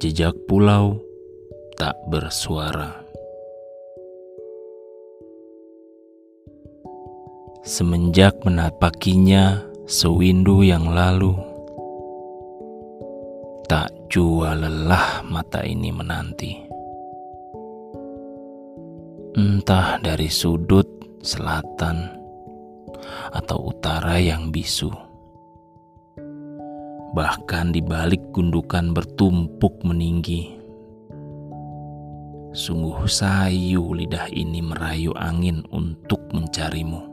Jejak pulau tak bersuara. Semenjak menapakinya sewindu yang lalu, tak jua lelah mata ini menanti. Entah dari sudut selatan atau utara yang bisu bahkan di balik gundukan bertumpuk meninggi. Sungguh sayu lidah ini merayu angin untuk mencarimu.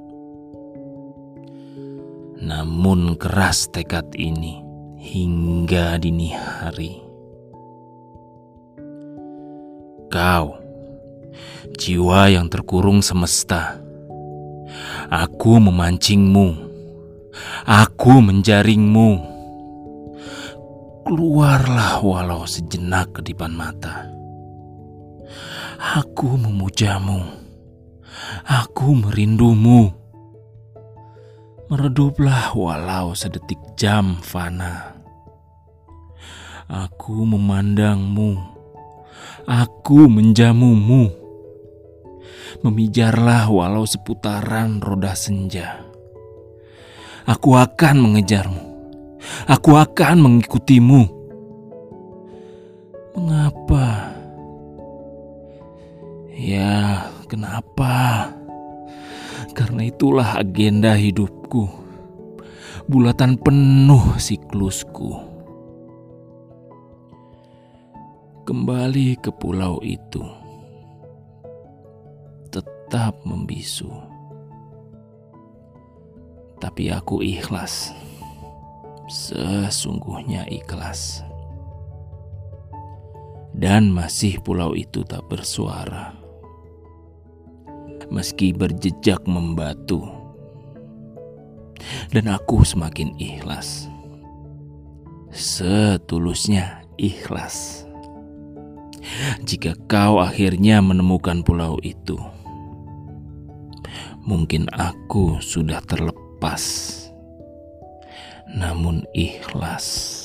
Namun keras tekad ini hingga dini hari. Kau, jiwa yang terkurung semesta. Aku memancingmu. Aku menjaringmu keluarlah walau sejenak kedipan mata. Aku memujamu, aku merindumu. Mereduplah walau sedetik jam fana. Aku memandangmu, aku menjamumu. Memijarlah walau seputaran roda senja. Aku akan mengejarmu Aku akan mengikutimu. Mengapa? Ya, kenapa? Karena itulah agenda hidupku. Bulatan penuh siklusku. Kembali ke pulau itu. Tetap membisu. Tapi aku ikhlas sesungguhnya ikhlas. Dan masih pulau itu tak bersuara. Meski berjejak membatu. Dan aku semakin ikhlas. Setulusnya ikhlas. Jika kau akhirnya menemukan pulau itu, mungkin aku sudah terlepas namun ikhlas.